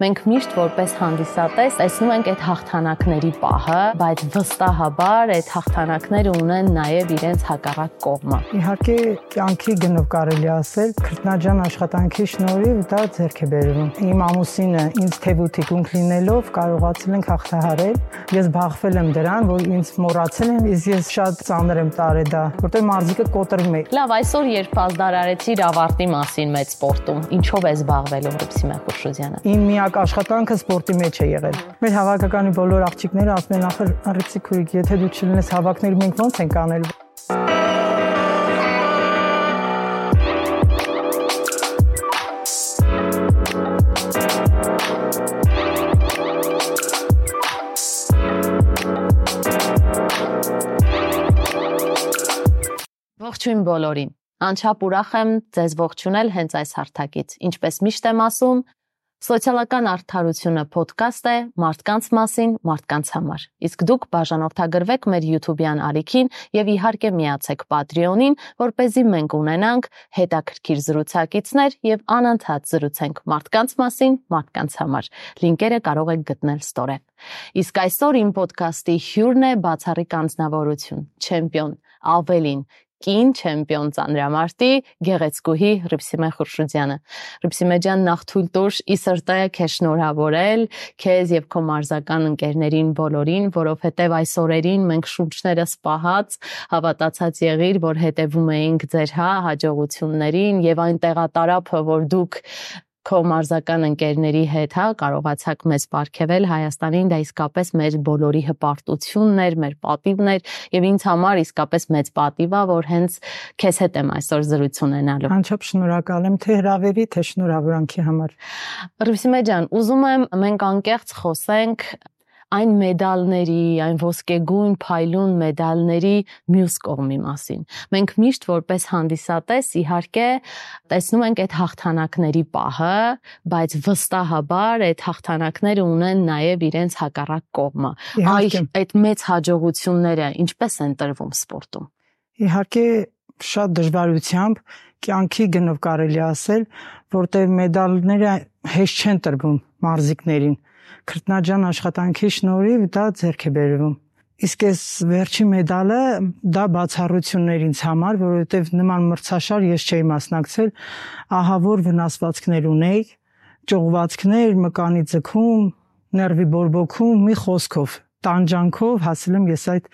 Մենք միշտ որպես հանդիսատես տեսնում ենք այդ հաղթանակների պահը, բայց վստահաբար այդ հաղթանակները ունեն նաև իրենց հակառակ կողմը։ Իհարկե, կյանքի գնով կարելի ասել, քրտնաջան աշխատանքի շնորհիվ դա ձեռք է բերվում։ Իմ ամուսինը ինձ թեվութիկունք լինելով կարողացել ենք հաղթահարել։ Ես բախվել եմ դրան, որ ինձ մոռացել են, իսկ ես շատ ծանր եմ տարել դա, որտեղ մարզիկը կոտրում է։ Լավ, այսօր երբ ազդարարեցիր ավարտի մասին մեծ սպորտում, ինչով է զբաղվելու Ռուբսիմե Խուրշուդյանը։ Իմ միակ աշխատանքը սպորտի մեջ է եղել։ Մեր հավաքականի բոլոր աղջիկները ասում են ախր Ռիփսի քույրիկ, եթե դու չլինես հավաքներ, մենք ո՞նց ենք անել։ Ողջույն բոլորին։ Անչափ ուրախ եմ ձեզ ողջունել հենց այս հարթակից։ Ինչպես միշտ եմ ասում, Սոցիալական արդարությունը ոդկաստ է մարդկանց մասին, մարդկանց համար։ Իսկ դուք բաժանորդագրվեք մեր YouTube-յան ալիքին եւ իհարկե միացեք Patreon-ին, որ เป զի մենք ունենանք հետաքրքիր զրուցակիցներ եւ անընդհատ զրուցենք մարդկանց մասին, մարդկանց համար։ Լինկերը կարող եք գտնել ստորև։ Իսկ այսօր իմ ոդկասթի հյուրն է բացառիկ անձնավորություն, չեմպիոն, ավելին, կին չեմպիոն ծանրամարտի գեղեցկուհի Ռիփսիմե Խուրշուդյանը։ Ռիփսիմե ջան, նախ թույլ տուր ի սրտե քեզ շնորհավորել, քեզ եւ քո մարզական ընկերներին բոլորին, որովհետեւ այս օրերին մենք շուրջներս պահած հավատացած եղիր, որ հետևում էինք ձեր հա հաջողություններին եւ այն տեղատարափը, որ դուք քո մարզական ընկերների հետ, հա, կարողացաք մեզ ապարգևել Հայաստանին, դա իսկապես մեր բոլորի հպարտությունն էր, մեր պատիվն էր եւ ինձ համար իսկապես մեծ պատիվ է, որ հենց քեզ հետ եմ այսօր զրույց ունենալու։ Անչափ շնորհակալ եմ թե հրավերի, թե շնորհավորանքի համար։ Ռուսիմե ջան, ուզում եմ մենք անկեղծ խոսենք այն մեդալների, այն ոսկեգույն փայլուն մեդալների մյուս կողմի մասին։ Մենք միշտ որպես հանդիսատես իհարկե տեսնում ենք այդ հաղթանակների պահը, բայց վստահաբար այդ հաղթանակները ունեն նաև իրենց հակառակ կողմը։ Այ այդ մեծ հաջողությունները ինչպես են տրվում սպորտում։ Իհարկե շատ դժվարությամբ կյանքի գնով կարելի ասել, որտեղ մեդալները հեշտ չեն տրվում մարզիկներին քրտնաջան աշխատանքի շնորհիվ դա ձեռք է բերվում։ Իսկ այս վերջի մեդալը դա բացառություններ ինձ համար, որովհետև նման մրցաշար ես չէի մասնակցել, ահավոր վնասվածքներ ունեի, ճողվածքներ, մկանի ձգում, ներվի բորբոքում, մի խոսքով տանջանքով հասել եմ ես այդ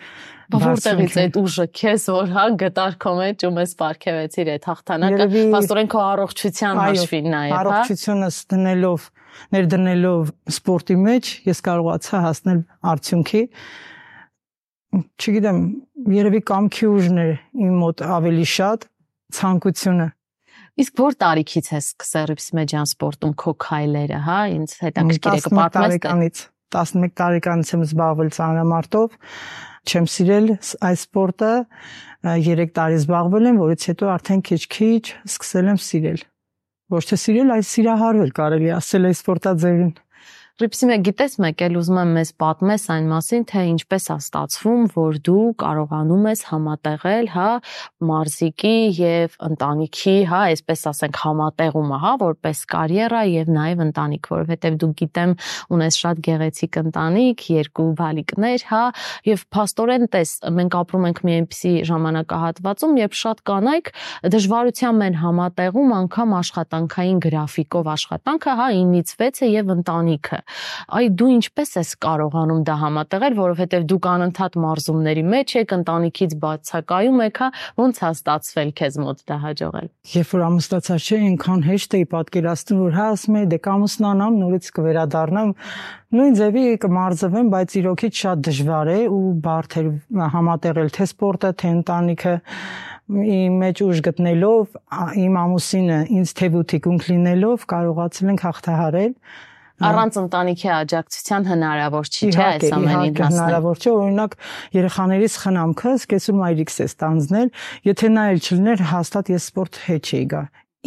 Որտեղից այդ ուժը քեզ որ հա գտարքո մեջ ու մեզ ապարգևեցիր այդ հաղթանակը, աստորեն քո առողջության հաշվին նայել, հա։ Առողջությունս դնելով ներդնելով սպորտի մեջ ես կարողացա հասնել արդյունքի չգիտեմ երևի կամքի ուժն է իմ մոտ ավելի շատ ցանկությունը Իսկ որ տարիքից ես սկսել Ռիփսմեջան սպորտում քո քայլերը, հա, ինձ հետաքրքիր է կպատմես։ 11 տարեկանից եմ զբաղվել ծանրամարտով, չեմ սիրել այս սպորտը, 3 տարի զբաղվել եմ, որից հետո արդեն քիչ-քիչ սկսել եմ սիրել ոչ թե սիրել, այլ սիրահարվել կարելի ասել այս սպորտաձևին։ Ռիփսիմե, գիտես մեկ էլ ուզում եմ մեզ պատմես այն մասին, թե ինչպես է ստացվում, որ դու կարողանում ես համատեղել, հա, մարզիկի եւ ընտանիքի, հա, այսպես ասենք, համատեղումը, հա, որպես կարիերա եւ նաեւ ընտանիք, որովհետեւ դու գիտեմ, ունես շատ գեղեցիկ ընտանիք, երկու բալիկներ, հա, եւ փաստորեն տես, մենք ապրում ենք մի այնպիսի ժամանակահատվածում, երբ շատ կանայք դժվարությամբ են համատեղում անգամ աշխատանքային գրաֆիկով աշխատանքը, հա, 9-ից 6-ը եւ ընտանիքը այ դու ինչպես ես կարողանում դա համատեղել, որովհետև դուք անընդհատ մարզումների մեջ եք, ընտանիքից բացակայում եք, հա, ոնց է ստացվել քեզ մոտ դա հաջողել։ Երբ որ ամուսնացած չէ, այնքան հեշտ էի պատկերացնում, որ հա ասում եի դե կամուսնանամ, նորից կվերադառնամ, նույն ձևի կմարզվեմ, բայց իրոքից շատ դժվար է ու բարդ է համատեղել թե սպորտը, թե ընտանիքը իմ մեջ ուժ գտնելով իմ ամուսինը ինձ թեվութիկունք լինելով կարողացել ենք հաղթահարել Առանց ընտանիքի աջակցության հնարավոր չի, չէ՞, այս ամենին հասնել։ Հնարավոր չէ, օրինակ երեխաներից խնամքը սկեսուր մայրիկս է ստանձնել, եթե նա էլ չլիներ, հաստատ ես սպորտ հետ չէի գա։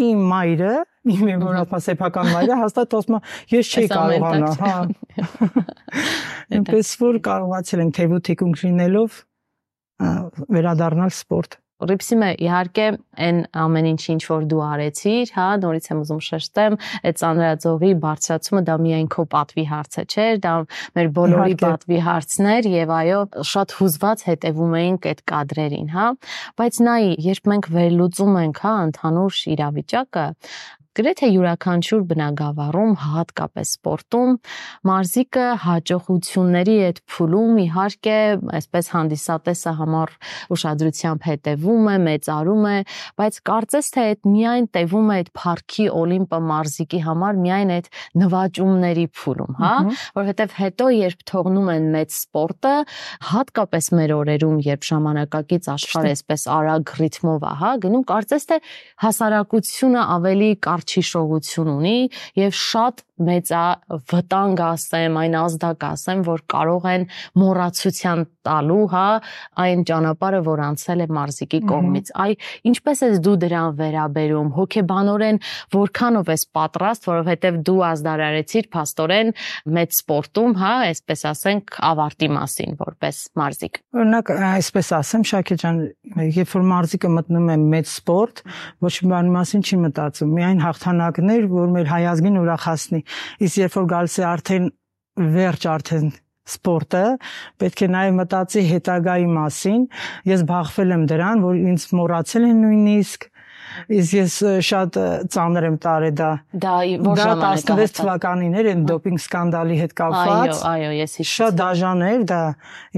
Իմ մայրը, իմ որոնց սեփական մայրը հաստատ ասում է, ես չէի կարողանա, հա։ Այնպես որ կարողացել ենք թեվութիկունք լինելով վերադառնալ սպորտ Ռիփսիմը իհարկե այն ամեն ինչ ինչ որ դու արեցիր, հա, նորից եմ ուզում շեշտեմ, այդ ծանրաձողի բարձրացումը դա միայն քո պատվի հարցը չէր, դա մեր բոլորի պատվի հարցն էր եւ այո, շատ հուզված հետևում էինք այդ կադրերին, հա, բայց նայ, երբ մենք վերլուծում ենք, հա, ընդհանուր իրավիճակը, Գրեթե յուրաքանչյուր բնագավառում, հատկապես սպորտում, մարզիկը հաջողությունների այդ փուլում իհարկե այսպես հանդիսատեսը համար ուշադրությամբ հետևում է, մեծարում է, բայց կարծես թե այդ միայն տևում է այդ Փարքի Օլիմպը մարզիկի համար միայն այդ նվաճումների փուլում, հա, որովհետև հետո երբ թողնում են մեծ սպորտը, հատկապես մեր օրերում, երբ ժամանակակից աշխարհը այսպես արագ ռիթմով է, հա, գնում կարծես թե հասարակությունը ավելի կար կարճ հիշողություն ունի եւ շատ մեծ վտանգ ասեմ, այն ազդակ ասեմ, որ կարող են մոռացության տալու, հա, այն ճանապարհը, որ անցել է մարզիկի կողմից։ Այ ինչպես ես դու դրան վերաբերում, հոգեբանորեն որքանով ես պատրաստ, որովհետև դու ազդարարեցիր փաստորեն մեծ սպորտում, հա, այսպես ասենք, ավարտի մասին որպես մարզիկ։ Օրինակ, այսպես ասեմ, Շակե ջան, երբ որ մարզիկը մտնում է մեծ սպորտ, ոչ մի բանի մասին չի մտածում, միայն հաղթանակներ, որ մեր հայազգին ուրախացնի Իսկ երբ որ գալիս է արդեն վերջ արդեն սպորտը, պետք է նաև մտածի հետագայի մասին։ Ես բախվել եմ դրան, որ ինձ մոռացել են նույնիսկ Իսկ ես շատ ծանր եմ տարել դա։ Դա որ ժամանակ է։ Դա 16 թվականին էր այն դոպինգ սկանդալի հետ կապված։ Այո, այո, ես հիշում։ Շատ դաժան էր դա,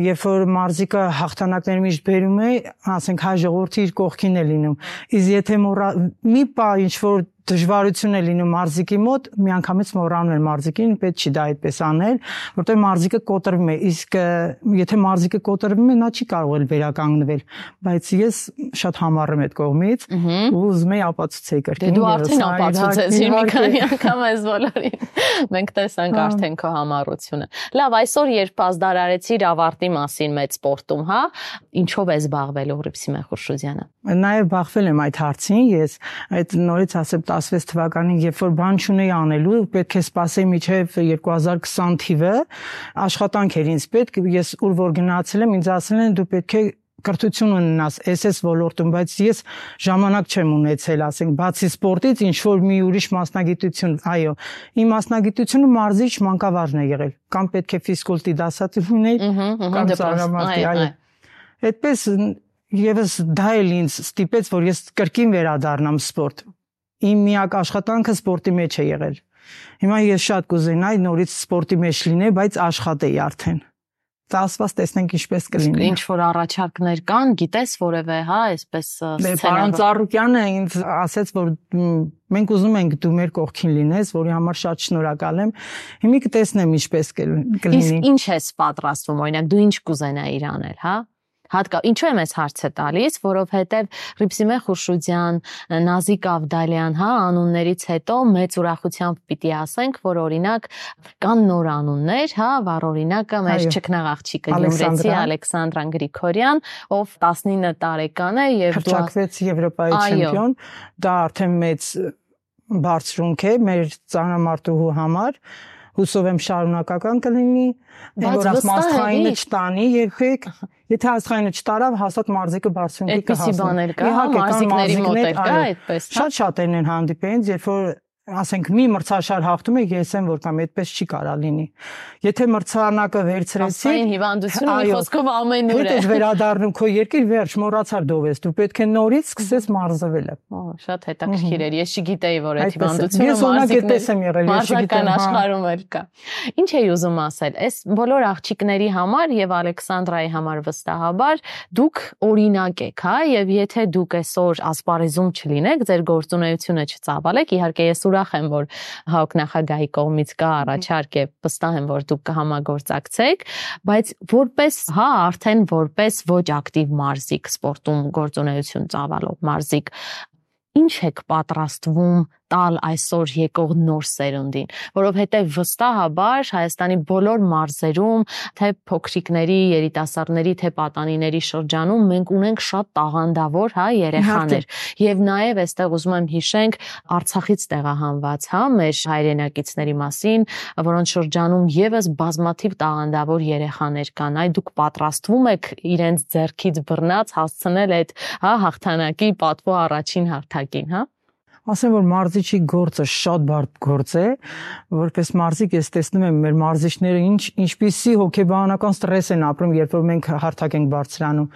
երբ որ մարզիկը հաղթանակներ միշտ բերում է, ասենք հայ ժողովրդի իր կողքին է լինում։ Իսկ եթե մի պա ինչ որ դժվարություն է լինում մարզիկի մոտ, միանգամից մոռանում են մարզիկին, պետք չի դա այդպես անել, որտեղ մարզիկը կոտրվում է, իսկ եթե մարզիկը կոտրվում է, նա չի կարող էլ վերականգնվել, բայց ես շատ համառ եմ այդ կողմից ու ուզում եի ապացուցեի կրկին։ Դե դու արդեն ապացուցեցիր մի քանի անգամ այս բոլորին։ Մենք տեսանք արդեն քո համառությունը։ Լավ, այսօր երբ ազդարարեցիր ավարտի մասին մեծ սպորտում, հա, ինչով ես զբաղվել Ուղրիփսի Մեխուշուզյանը։ Նաև բախվել եմ այդ հարցին, ես այդ նորից ասեմ 16 թվականին, երբ որ բան չունեի անելու, պետք է սպասեի միջև 2020 թիվը, աշխատանք էր ինձ պետք, ես ուր որ գնացել եմ, ինձ ասել են դու պետք է կրթություն ունենաս SS ոլորտում, բայց ես ժամանակ չեմ ունեցել, ասենք, բացի սպորտից ինչ որ մի ուրիշ մասնագիտություն, այո, իմ մասնագիտությունը մարզիչ մանկավարժն է եղել, կամ պետք է ֆիզկուլտի դասատու լինեի, կամ ծառամարտի, այո։ Այդպես եւս դա էլ ինձ ստիպեց, որ ես կրկին վերադառնամ սպորտ իմ միակ աշխատանքը սպորտի մեջ է եղել։ Հիմա ես շատ կուզենայի նորից սպորտի մեջ լինել, բայց աշխատեի արդեն ծասված տեսնենք ինչպես կլինի։ Ինչ որ առաջարկներ կան, գիտես որևէ, հա, այսպես Դե պարոն Ծառուկյանը ինձ ասաց, որ մենք ուզում ենք դու մեր կողքին լինես, որի համար շատ շնորհակալ եմ։ Հիմա կտեսնեմ ինչպես կլինի։ Իսկ ինչ ես պատրաստվում, օրինակ դու ինչ կուզենայիր անել, հա հատկա ինչու եմ այս հարցը տալիս, որովհետև Ռիփսիմե Խուրշուդյան, Նազիկ Ավդալյան, հա, անուններից հետո մեծ ուրախությամբ պիտի ասենք, որ օրինակ կան նոր անուններ, հա, վառ օրինակը մեր ճկնաղ աղջիկը Գյումրեցի Ալեքսանդրան Գրիգորյան, ով 19 տարեկան է եւ հրճակվեց Եվրոպայի չեմպիոն, դա արդեն մեծ բարձրունք է մեր ծանամարտուհու համար հուսով եմ շարունակական կլինի, որ աստղայինը չտանի երբեք, եթե աստղայինը չտարավ, հաստատ մարզիկը բարձրունքի կհասնի։ Այդպեսի բաներ կա, մարզիկների մոտ էլ կա այդպես։ հա։ Շատ շատերն են հանդիպեն, երբ որ ասենք մի մրցաշար հաղթում եք, ես եմ որ կամ այդպես չի կարա լինի։ Եթե մրցանակը վերցրեցի, այն հիվանդությունը մի խոսքով ամեն օր է։ Հետո վերադառնում քո երկիր, վերջ, մոռացար դովես, դու պետք է նորից սկսես մարզվել։ Օ, շատ հետաքրքիր էր։ Ես չգիտեի, որ այդ հիվանդությունը ես օրինակ այդպես եմ եղել, ես չգիտեմ հա։ աշխարհում էլ կա։ Ինչ էի ուզում ասել, այս բոլոր աղջիկների համար եւ Ալեքսանդրայի համար վստահաբար դուք օրինակ եք, հա, եւ եթե դուք այսօր ասպարեզում չլինեք, ձեր գործունեությունը չծավալեք, իհարկե ես ուրախ եմ, որ հաուկ նախագահի կողմից կա առաջարկ է, վստահ եմ, որ դուք կհամագործակցեք, բայց որպես, հա, արդեն որպես ոչ ակտիվ մարզիկ սպորտում գործունեություն ծավալող մարզիկ, ինչ եք պատրաստվում տալ այսօր եկող նոր սերունդին, որովհետև վստահաբար Հայաստանի բոլոր մարզերում, թե փոքրիկների, երիտասարդների, թե պատանիների շրջանում մենք ունենք շատ տաղանդավոր, հա, երեխաներ։ Եվ նաև այստեղ ուզում եմ հիշենք Արցախից տեղահանված, հա, մեր հայրենակիցների մասին, որոնց շրջանում եւս բազմաթիվ տաղանդավոր երեխաներ կան։ Այ դուք պատրաստվում եք իրենց ձեռքից բռնած հասցնել այդ, հա, հաղթանակի պատվո առաջին հարթակին, հա ասեմ որ մարզիչի գործը շատ բարդ գործ է որպես մարզիկ ես տեսնում եմ մեր մարզիչները ինչ ինչպիսի հոգեբանական ստրես են ապրում երբ որ մենք հարթակ ենք բարձրանում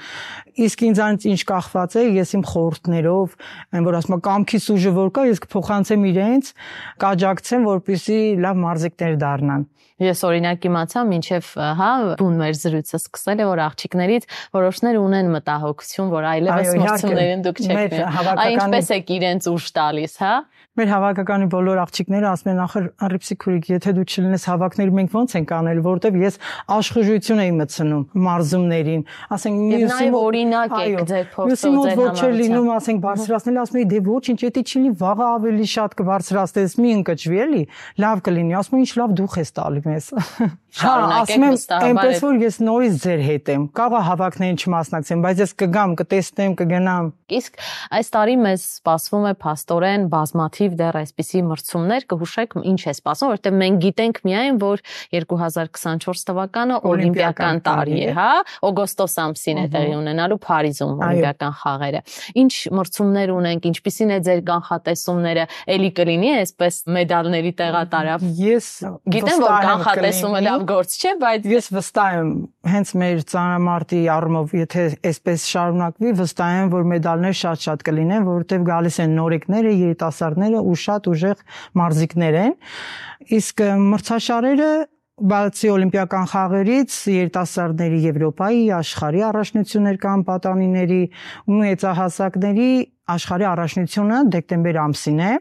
իսկ ինձանից ինչ կախված է ես իմ խորհուրդներով այն որ ասում կամքի սուժը որ կա ես կփոխանցեմ իրենց կաջակցեմ որպեսզի լավ մարզիկներ դառնան Ես օրինակ իմացա, մինչև հա բուն մեր զրույցը սկսել է, որ աղջիկներից որոշներ ունեն մտահոգություն, որ այլևս մրցումներին դուք չեք։ Այ ինչպես եք իրենց ուշ տալիս, հա։ Մեր հավաքականի բոլոր աղջիկները ասում են ախր Արիպսի քուրիկ, եթե դու չլինես հավաքներ, մենք ո՞նց ենք անել, որովհետև ես աշխուժություն էի մտցնում մարզումներին, ասենք մյուսի օրինակ եք ձեր փորձով ձեր համար։ Ոչ չէ լինում, ասենք բարձրացնել, ասում էի դե ոչինչ, եթե չի լինի վաղը ավելի շատ կբարձրացնես, մի ընկճվի էլի, լավ կլինի, ասում ինչ լավ դուխ ես տալի մեզ։ Հա, ասում եմ, այնպես որ ես նորից ձեր հետ եմ։ Կարող է հավաքներին չմասնակցեմ, բայց ես կգամ, կտեսնեմ, կգնամ։ Իսկ այս տարի մեզ սպասվում է փաստորեն բազմաթիվ դեռ այսպիսի մրցումներ, կհուշեք ինչ է սպասում, որովհետև մենք գիտենք միայն, որ 2024 թվականը օլիմպիական տարի է, հա, օգոստոս ամսին է տեղի ունենալու Փարիզում օլիմպիական խաղերը։ Ինչ մրցումներ ունենք, ինչպիսին է ձեր կանխատեսումները, ելի կլինի այսպես մեդալների տեղատարավ։ Ես գիտեմ, որ կանխատեսումը լավ գործ չէ, բայց ես վստահ եմ, հենց մեր ծանրամարտի առումով, եթե այսպես շարունակվի, վստահ եմ, որ մեդալներ շատ-շատ կլինեն, որովհետև գալիս են նորեկները, երիտասարդները ու շատ ուժեղ մարզիկներ են։ Իսկ մրցաշարերը բացի օլիմպիական խաղերից երիտասարդների Եվրոպայի, աշխարհի առաջնություններ կան պատանիների ու մեծահասակների աշխարհի առաջնությունը դեկտեմբեր ամսին է։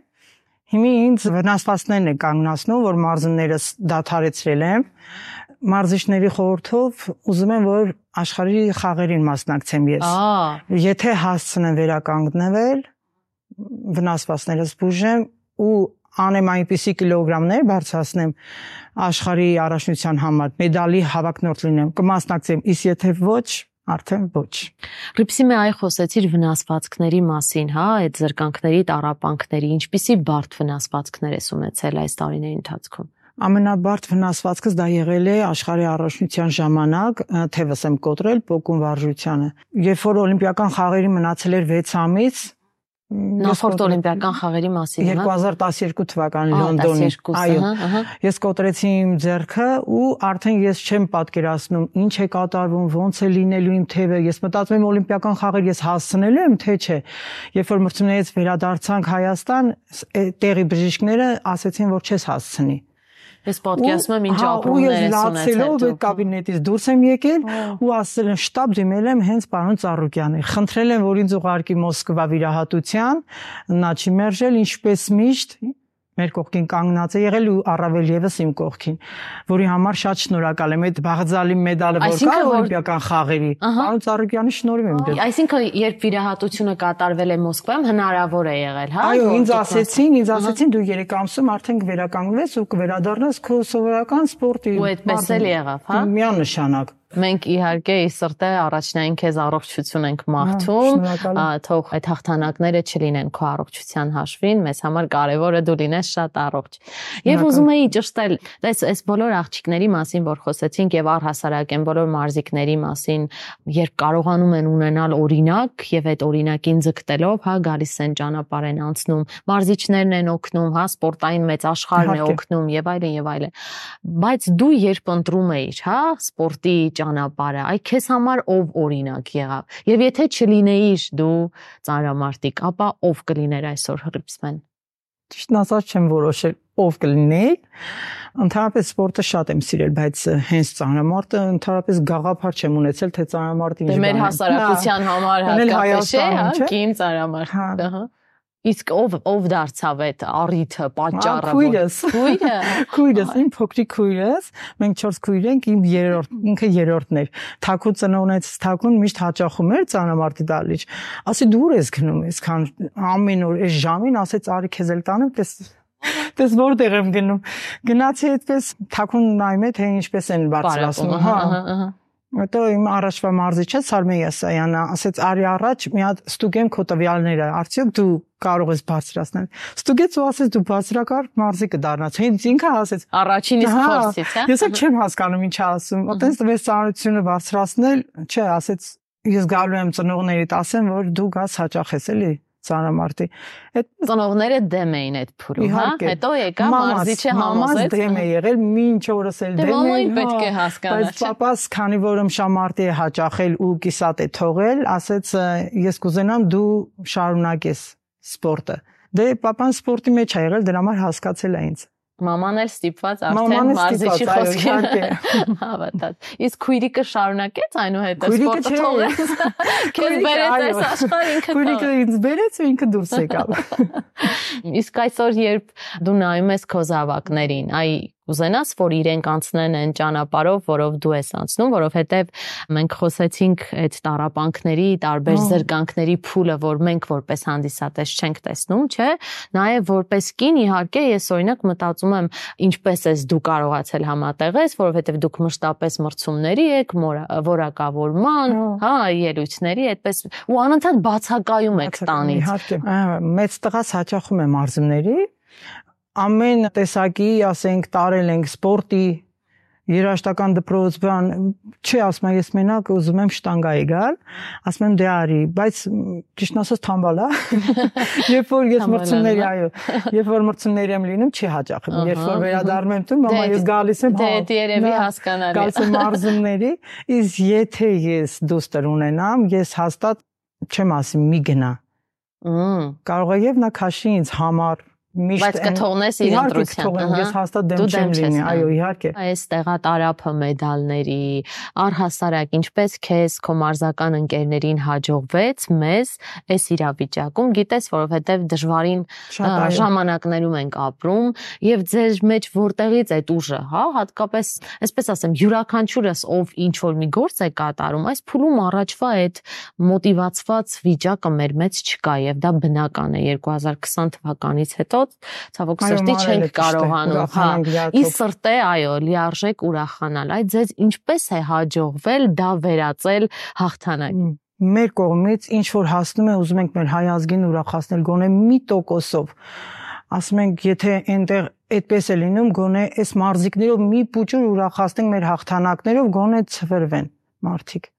Հիմի ինձ վնասվածքներն է կանգնացնում, որ մարզումները դադարեցրել եմ։ Մարզիչների խորհրդով ուզում եմ, որ աշխարհի խաղերին մասնակցեմ ես։ Ահա։ Եթե հասցնեմ վերականգնվել, վնասվածքներս բուժեմ ու անեմ այնպիսի կիլոգրամներ բարձրացնեմ աշխարհի առաջնության համար, մեդալի հավակնորդ լինեմ, կմասնակցեմ, իսկ եթե ոչ, արդեն ոչ։ Ռիփսիմե այ խոսեցիր վնասվածքների մասին, հա, այդ զրկանքների, տարապանքների, ինչպիսի բարդ վնասվածքներ ես ունեցել այս տարիների ընթացքում։ Ամենաբարդ վնասվածքս դա եղել է աշխարհի առաջնության ժամանակ, թևս եմ կոտրել Պոկուն վարժությանը։ Երբ որ օլիմպիական խաղերի մնացել էր 6 ամիս, Նախորդ օլիմպիական խաղերի մասին, հա? 2012 թվականի Լոնդոնի։ Այո, ես կոտրեցի իմ ձեռքը ու արդեն ես չեմ պատկերացնում ինչ է կատարվում, ոնց է լինելու իմ թևը։ Ես մտածում եմ օլիմպիական խաղեր ես հասցնելու եմ, թե չէ։ Երբ որ մրցումներից վերադարձանք Հայաստան, տեղի բժիշկները ասացին, որ չես հասցնի։ Ես պատկերացնում եմ ինչ հա, ապրումներ ես ունեցել։ այդ կաբինետից դուրս եմ եկել ու ասել եմ շտաբ դիմել եմ հենց պարոն Ծառուկյանին։ Խնդրել եմ, որ ինձ ուղարկի Մոսկվա վիրահատության, նա չի մերժել, ինչպես միշտ մեր կողքին կանգնած է եղել ու առավել եւս իմ կողքին, որի համար շատ շնորհակալ եմ այդ բաղձալի մեդալը, որ կա օլիմպիական խաղերի։ Պարոն Ծառուկյանի շնորհիվ եմ դեռ։ Այսինքն երբ վիրահատությունը կատարվել է Մոսկվայում, հնարավոր է եղել, հա։ Այո, ինձ ասեցին, ինձ ասեցին դու 3 ամսում արդեն կվերականգնվես ու կվերադառնաս քո սովորական սպորտի։ Ու այդպես էլ եղավ, հա։ Միանշանակ։ Մենք իհարկե ի սրտե առաջնային քեզ առողջություն ենք մաղթում, թող այդ հաղթանակները չլինեն քո առողջության հաշվին, մեզ համար կարևորը դու լինես շատ առողջ։ Եվ ուզում էի ճշտել, այս այս բոլոր աղջիկների մասին, որ խոսեցինք եւ առհասարակ են բոլոր մարզիկների մասին, երբ կարողանում են ունենալ օրինակ եւ այդ օրինակին ձգտելով, հա, գալիս են ճանապարհ են անցնում, մարզիչներն են օգնում, հա, սպորտային մեծ աշխարհն է օգնում եւ այլն եւ այլն։ Բայց դու երբ ընտրում էիր, հա, սպորտի ճանապարհը, այ քեզ համար ով օրինակ եղավ։ Եվ եթե չլինեիր դու ծանրամարտիկ, ապա ով կլիներ այսօր հրիպսմեն։ Ճիշտն ասած չեմ որոշել ով կլինեի։ Ընդհանրապես սպորտը շատ եմ սիրել, բայց հենց ծանրամարտը ընդհանրապես գաղափար չեմ ունեցել, թե ծանրամարտը ինչ բան է։ Դե մեր հասարակության համար հատկապես է, հա, կին ծանրամարտ, ահա։ Իսկ ով ով դարձավ այդ առիթը, պատճառը։ Քույրս։ Քույրը։ Քույրս, իմ փոքրիկ քույրս, մենք 4 քույր ենք, իմ երրորդ, ինքը երրորդն էր։ Թակուն ծնողներից թակուն միշտ հաճախում էր ծանամարտի դալիճ։ Ասի դուր ես գնում, այսքան ամեն օր այս ժամին ասեց արի քեզ էլ տանեմ, պես Դες որտեղ եմ գնում։ Գնացի այդպես թակուն նայում է թե ինչպես են բարձրացնում, հա։ Ահա Հետո իմ առաջվա մարզիչը Սարմե Եսայանը ասեց արի առաջ մի հատ ստուգեմ քո տվյալները, արդյոք դու կարող ես բարձրացնել։ Ստուգեց ու ասեց դու բարձրակարգ մարզի կդառնաս։ Հենց ինքը ասեց առաջին իսկ փորձից, հա։ Ես էլ չեմ հասկանում ինչ ասում։ Այդպես տվեց ծանրությունը բարձրացնել, չէ, ասեց ես գալու եմ ծնողներիդ ասեմ, որ դու գաս հաճախես էլի ծանրամարտի։ Այդ ծնողները դեմ էին այդ փուրում, հա։ Հետո եկա մարզիչը համոզեց։ Մամաս դեմ է եղել, ինչ օրս էլ դե դեմ է։ Մամային պետք է հա, հասկանա։ Բայց papas, քանի որ ըմշամարտի է հաճախել ու կիսատ է թողել, ասեց ես կուզենամ դու շարունակես սպորտը։ Դե papan սպորտի մեջ է եղել, դրա համար հասկացել է ինձ։ Մաման էլ ստիպված արդեն մարզիչի խոսքին հավատաց։ Իսկ քույրիկը շարունակեց այնուհետև սպորտը թողեց։ Քեզ բերեց այս աշխարհ ինքը։ Քույրիկը ինձ բերեց ու ինքը դուրս եկավ։ Իսկ այսօր երբ դու նայում ես քո զավակներին, այ Ուզենաս, որ իրենք անցնեն այն ճանապարհով, որով դու ես անցնում, որովհետև մենք խոսեցինք այդ տարապանքների, տարբեր զրկանքների փուլը, որ մենք որպես հանդիսատես չենք տեսնում, չէ՞։ Նաև որպես կին իհարկե ես օրինակ մտածում եմ, ինչպես ես դու կարողացել համատեղես, որովհետև դուք մշտապես մրցումների եք, որակավորման, հա, ելույթների, այդպես ու անընդհատ բացակայում եք տանից։ Իհարկե, մեծ տղաս հաճախում է մարզումների ամեն տեսակի, ասենք, տարել ենք սպորտի, երաշտական դպրոց բան, չի ասում ես մենակ ուզում եմ շտանգայի գալ, ասում եմ դե արի, բայց ճիշտ ասած թամբալ է։ Երբ որ ես մրցումների, այո, երբ որ մրցումների եմ լինում, չի հաճախում։ Երբ որ վերադառնում եմ տուն, մամա ես գալիս եմ, հա։ Դե երևի հասկանալի։ Գալիս եմ մարզումների, իսկ եթե ես դուստր ունենամ, ես հաստատ չեմ ասի մի գնա։ Կարող է եւ նա քաշի ինձ համար միշտ բայց կթողնես իր ընտրության։ Ես հաստատ դեմ չեմ լինի, այո, իհարկե։ Այս տեղատարափը մեդալների առհասարակ ինչպես քեզ քո մարզական ընկերներին հաջողվեց մեզ այս իրավիճակում, գիտես, որովհետև դժվարին ժամանակներում ենք ապրում եւ ձեր մեջ որտեղից այդ ուժը, հա, հատկապես, այսպես ասեմ, յուրաքանչյուրս ով ինչ որ մի գործ է կատարում, այս փուլում առաջվա այդ մոտիվացված վիճակը մեր մեջ չկա եւ դա բնական է 2020 թվականից հետո ցավոք սրտի չենք կարողանում, հա։ Ի սրտե, այո, լիարժեք ուրախանալ։ Այդ ձեզ ինչպես է հաջողվել դա վերածել հաղթանակի մեր կողմից ինչ որ հասնում է ուզում ենք մեր հայ ազգին ուրախացնել գոնե մի տոկոսով ասում ենք եթե այնտեղ այդպես է լինում գոնե այս մարզիկներով մի փուճուր ուրախացնենք մեր հաղթանակներով գոնե ծվրվեն մարդիկ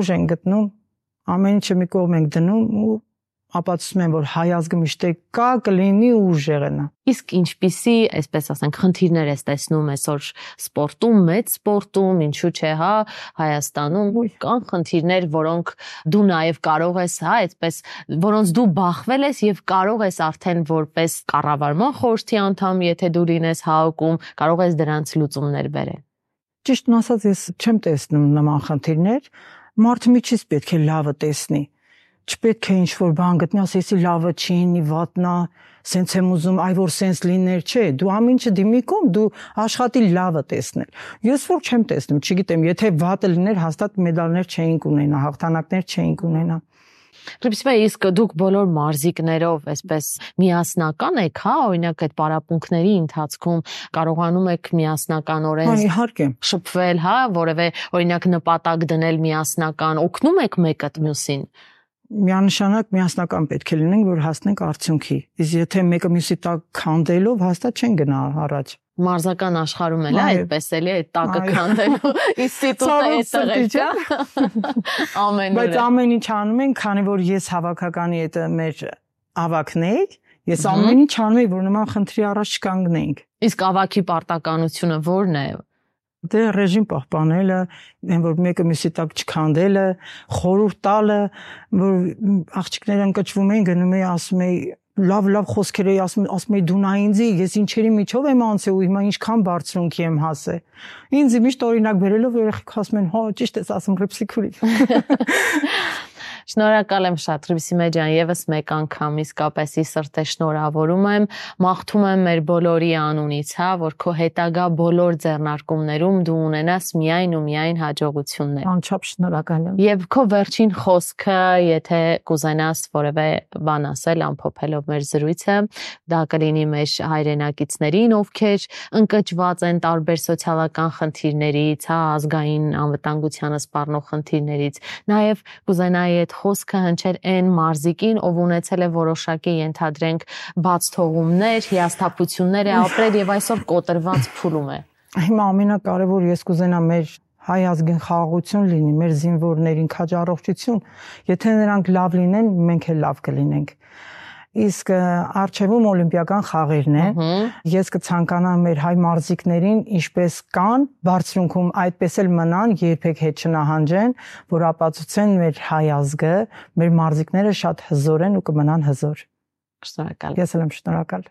ուժ են գտնում ամեն ինչը մի կողմ ենք դնում ու ապացուցում են, որ հայ ազգը միշտ կա, կլինի ուժեղնա։ Իսկ ինչպիսի, այսպես ասենք, խնդիրներ ես տեսնում այսօր սպորտում, մեծ սպորտում, ինչու՞ չէ, հա, Հայաստանում կան խնդիրներ, որոնք դու նաև կարող ես, հա, այսպես, որոնց դու բախվել ես եւ կարող ես արդեն որպես կառավարման խորհրդի անդամ, եթե դու լինես ՀԱՕԿ-ում, կարող ես դրանց լուծումներ բերել։ Ճիշտն ասած, ես չեմ տեսնում նման խնդիրներ, մարդը միջից պետք է լավը տեսնի չպետք է ինչ որ բան գտնի, ասեսի լավը չի, նի վատնա, սենց եմ ուզում, այ որ սենց լիներ, չէ, դու ամեն ինչը դիմի կողմ, դու աշխատի լավը տեսնել։ Ես որ չեմ տեսնում, չգիտեմ, եթե վատը լիներ, հաստատ մեդալներ չէինք ունենա, հաղթանակներ չէինք ունենա։ Ռիփսիվա իսկ դուք բոլոր մարզիկներով այսպես միասնական եք, հա, օրինակ այդ պարապմունքների ընթացքում կարողանում եք միասնականորեն Հա, իհարկե, շփվել, հա, որևէ օրինակ նպատակ դնել միասնական, օգնում եք մեկը մյուսին միանշանակ միասնական պետք է լինենք, որ հասնենք արդյունքի։ Իսկ եթե մեկը մյուսի տակ քանդելով հաստատ չեն գնա առաջ մարզական աշխարհում էլ է այդպես էլի այդ տակը քանդելու ինստիտուտը այդտեղ է չէ ամեն բայց ամեն ինչ անում են քանի որ ես հավաքականի հետ մեր ավակն էի ես ամեն ինչ անում եի որ նման խնդրի առաջ չկանգնեինք իսկ ավակի պարտականությունը ո՞րն է դե ռեժիմ պահպանելը, այն որ մեկը մյուսի տակ չքանդելը, խորուրդ տալը, որ աղջիկները ընկճվում էին, գնում էի ասում էի լավ լավ խոսքեր էի ասում ասում էի դու նա ինձի ես ինչերի միջով եմ անցել ու հիմա ինչքան բարձրունքի եմ հասել ինձ միշտ օրինակ բերելով երեխեք ասում են հա ճիշտ ես ասում ռեպսիկուրի Շնորհակալ եմ շատ Ռիբսիմե ջան, եւս մեկ անգամ իսկապես ի սրտե շնորհավորում եմ, մաղթում եմ մեր բոլորի անունից, հա, որ քո հետագա բոլոր ձեռնարկումներում դու ունենաս միայն ու միայն հաջողություններ։ Անչափ շնորհակալ եմ։ Եվ քո վերջին խոսքը, եթե կուզենաս որևէ բան ասել ամփոփելով մեր զրույցը, դա կլինի մեր հայրենակիցներին, ովքեր ընկճված են տարբեր սոցիալական խնդիրներից, հա, ազգային անվտանգությանը սպառնող խնդիրներից։ Նաև կուզենայի այդ խոսքը հնչել այն մարզիկին, ով ունեցել է որոշակի ենթադրենք բաց թողումներ, հիասթափություններ է ապրել եւ այսօր կոտրված փուլում է։ Հիմա ամենակարևոր ես կուզենամ մեր հայ ազգին խաղաղություն լինի, մեր զինվորներին քաջ առողջություն, եթե նրանք լավ լինեն, մենք էլ լավ կլինենք իսկ արխիվում օլիմպիական խաղերն է ես կցանկանամ մեր հայ մարզիկներին ինչպես կան բարձրունքում այդպես էլ մնան երբեք հետ չնահանջեն որ ապացուցեն մեր հայ ազգը մեր մարզիկները շատ հզոր են ու կմնան հզոր շնորհակալ ես էլ եմ շնորհակալ